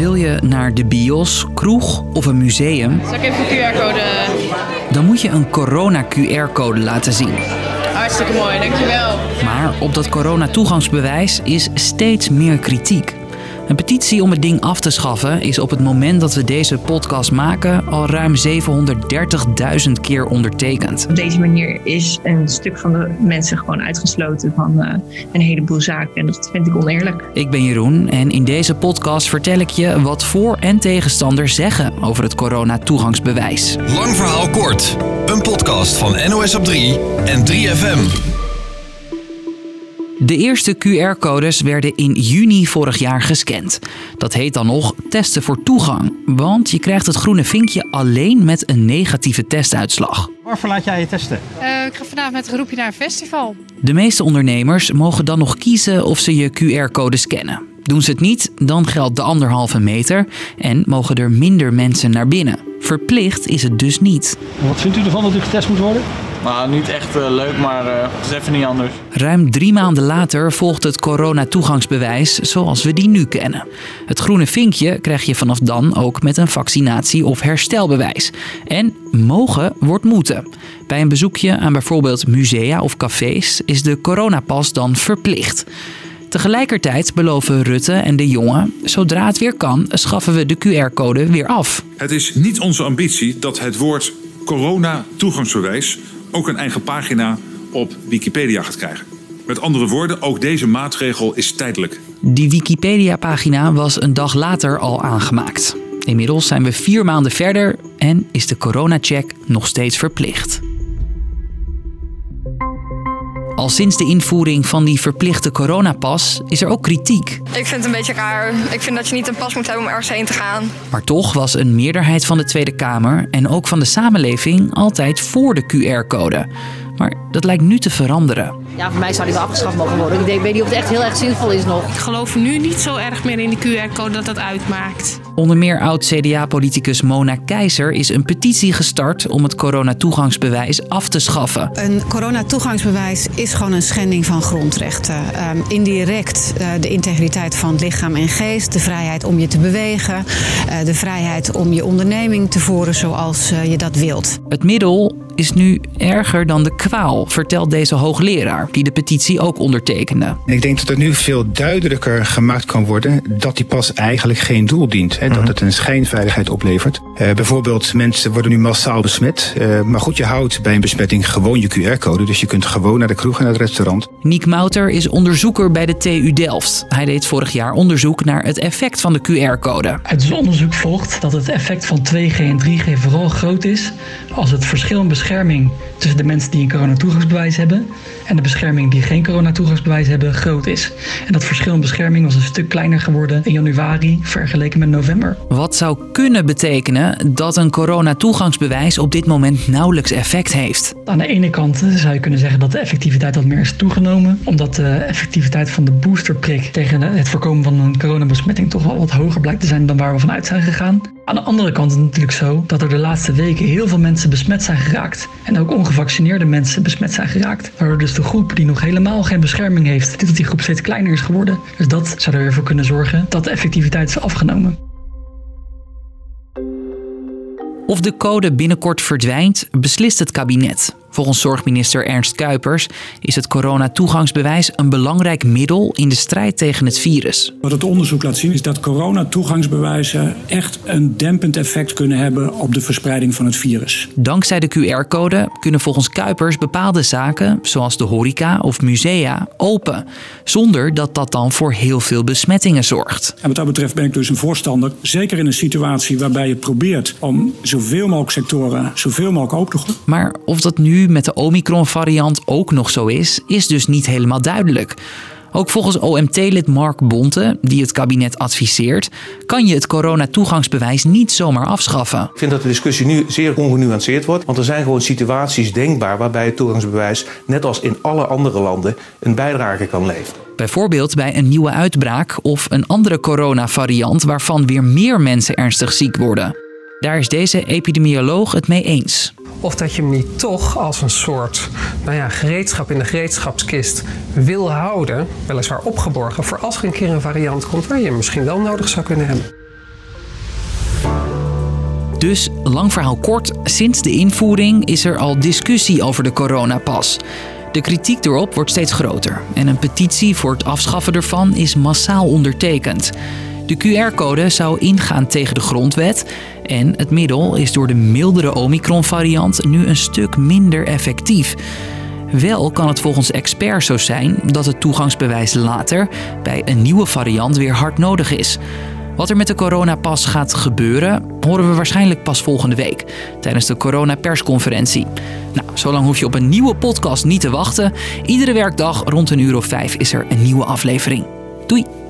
Wil je naar de bios, kroeg of een museum, Zal ik even een QR-code? dan moet je een corona-QR-code laten zien. Hartstikke mooi, dankjewel. Maar op dat corona-toegangsbewijs is steeds meer kritiek. Een petitie om het ding af te schaffen is op het moment dat we deze podcast maken al ruim 730.000 keer ondertekend. Op deze manier is een stuk van de mensen gewoon uitgesloten van eh, een heleboel zaken. En dat vind ik oneerlijk. Ik ben Jeroen en in deze podcast vertel ik je wat voor- en tegenstanders zeggen over het corona-toegangsbewijs. Lang verhaal kort. Een podcast van NOS op 3 en 3FM. De eerste QR-codes werden in juni vorig jaar gescand. Dat heet dan nog testen voor toegang, want je krijgt het groene vinkje alleen met een negatieve testuitslag. Waarvoor laat jij je testen? Eh, ik ga vanavond met een groepje naar een festival. De meeste ondernemers mogen dan nog kiezen of ze je QR-code scannen. Doen ze het niet, dan geldt de anderhalve meter en mogen er minder mensen naar binnen. Verplicht is het dus niet. Wat vindt u ervan dat u getest moet worden? Nou, niet echt eh, leuk, maar eh, het is even niet anders. Ruim drie maanden later volgt het corona-toegangsbewijs zoals we die nu kennen. Het groene vinkje krijg je vanaf dan ook met een vaccinatie- of herstelbewijs. En mogen wordt moeten. Bij een bezoekje aan bijvoorbeeld musea of cafés is de coronapas dan verplicht. Tegelijkertijd beloven Rutte en de jongen, zodra het weer kan, schaffen we de QR-code weer af. Het is niet onze ambitie dat het woord corona-toegangsbewijs ook een eigen pagina op Wikipedia gaat krijgen. Met andere woorden, ook deze maatregel is tijdelijk. Die Wikipedia-pagina was een dag later al aangemaakt. Inmiddels zijn we vier maanden verder en is de coronacheck nog steeds verplicht. Al sinds de invoering van die verplichte coronapas is er ook kritiek. Ik vind het een beetje raar. Ik vind dat je niet een pas moet hebben om ergens heen te gaan. Maar toch was een meerderheid van de Tweede Kamer en ook van de samenleving altijd voor de QR-code. Maar dat lijkt nu te veranderen. Ja, voor mij zou die wel afgeschaft mogen worden. Ik denk- weet niet of het echt heel erg zinvol is nog. Ik geloof nu niet zo erg meer in de QR-code dat dat uitmaakt. Onder meer oud-CDA-politicus Mona Keizer is een petitie gestart om het coronatoegangsbewijs af te schaffen. Een coronatoegangsbewijs is gewoon een schending van grondrechten. Ehm, indirect eh, de integriteit van lichaam en geest, de vrijheid om je te bewegen, eh, de vrijheid om je onderneming te voeren zoals eh, je dat wilt. Het middel is nu erger dan de kwaal, vertelt deze hoogleraar, die de petitie ook ondertekende. Ik denk dat er nu veel duidelijker gemaakt kan worden dat die pas eigenlijk geen doel dient. Hè, Dat het een schijnveiligheid oplevert. Eh, bijvoorbeeld, mensen worden nu massaal besmet. Eh, maar goed, je houdt bij een besmetting gewoon je QR-code. Dus je kunt gewoon naar de kroeg en naar het restaurant. Niek Mouter is onderzoeker bij de TU Delft. Hij deed vorig jaar onderzoek naar het effect van de QR-code. Uit het onderzoek volgt dat het effect van 2G en 3G vooral groot is als het verschil in bescherming tussen de mensen die een coronatoegangsbewijs hebben en de bescherming die geen coronatoegangsbewijs hebben groot is. En dat verschil in bescherming was een stuk kleiner geworden in januari vergeleken met november. Wat zou kunnen betekenen dat een coronatoegangsbewijs op dit moment nauwelijks effect heeft. Aan de ene kant zou je kunnen zeggen dat de effectiviteit wat meer is toegenomen, omdat de effectiviteit van de boosterprik tegen het voorkomen van een coronabesmetting toch wel wat hoger blijkt te zijn dan waar we vanuit zijn gegaan. Aan de andere kant is het natuurlijk zo dat er de laatste weken heel veel mensen besmet zijn geraakt. En ook ongevaccineerde mensen besmet zijn geraakt. Waardoor dus de groep die nog helemaal geen bescherming heeft, dat die groep steeds kleiner is geworden. Dus dat zou er weer voor kunnen zorgen dat de effectiviteit is afgenomen. Of de code binnenkort verdwijnt, beslist het kabinet. Volgens zorgminister Ernst Kuipers is het coronatoegangsbewijs een belangrijk middel in de strijd tegen het virus. Wat het onderzoek laat zien is dat coronatoegangsbewijzen echt een dempend effect kunnen hebben op de verspreiding van het virus. Dankzij de QR-code kunnen volgens Kuipers bepaalde zaken, zoals de horeca of musea, open. Zonder dat dat dan voor heel veel besmettingen zorgt. En wat dat betreft ben ik dus een voorstander, zeker in een situatie waarbij je probeert om zoveel mogelijk sectoren zoveel mogelijk open te gooien. Maar of dat nu met de Omicron-variant ook nog zo is, is dus niet helemaal duidelijk. Ook volgens OMT-lid Mark Bonte, die het kabinet adviseert, kan je het coronatoegangsbewijs niet zomaar afschaffen. Ik vind dat de discussie nu zeer ongenuanceerd wordt, want er zijn gewoon situaties denkbaar waarbij het toegangsbewijs, net als in alle andere landen, een bijdrage kan leveren. Bijvoorbeeld bij een nieuwe uitbraak of een andere coronavariant waarvan weer meer mensen ernstig ziek worden. Daar is deze epidemioloog het mee eens. Of dat je hem niet toch als een soort nou ja, gereedschap in de gereedschapskist wil houden, weliswaar opgeborgen, voor als er een keer een variant komt waar je hem misschien wel nodig zou kunnen hebben. Dus, lang verhaal kort, sinds de invoering is er al discussie over de coronapas. De kritiek erop wordt steeds groter en een petitie voor het afschaffen ervan is massaal ondertekend. De QR-code zou ingaan tegen de grondwet en het middel is door de mildere Omicron-variant nu een stuk minder effectief. Wel kan het volgens experts zo zijn dat het toegangsbewijs later bij een nieuwe variant weer hard nodig is. Wat er met de coronapas gaat gebeuren, horen we waarschijnlijk pas volgende week tijdens de coronapersconferentie. Nou, zolang hoef je op een nieuwe podcast niet te wachten. Iedere werkdag rond een uur of vijf is er een nieuwe aflevering. Doei!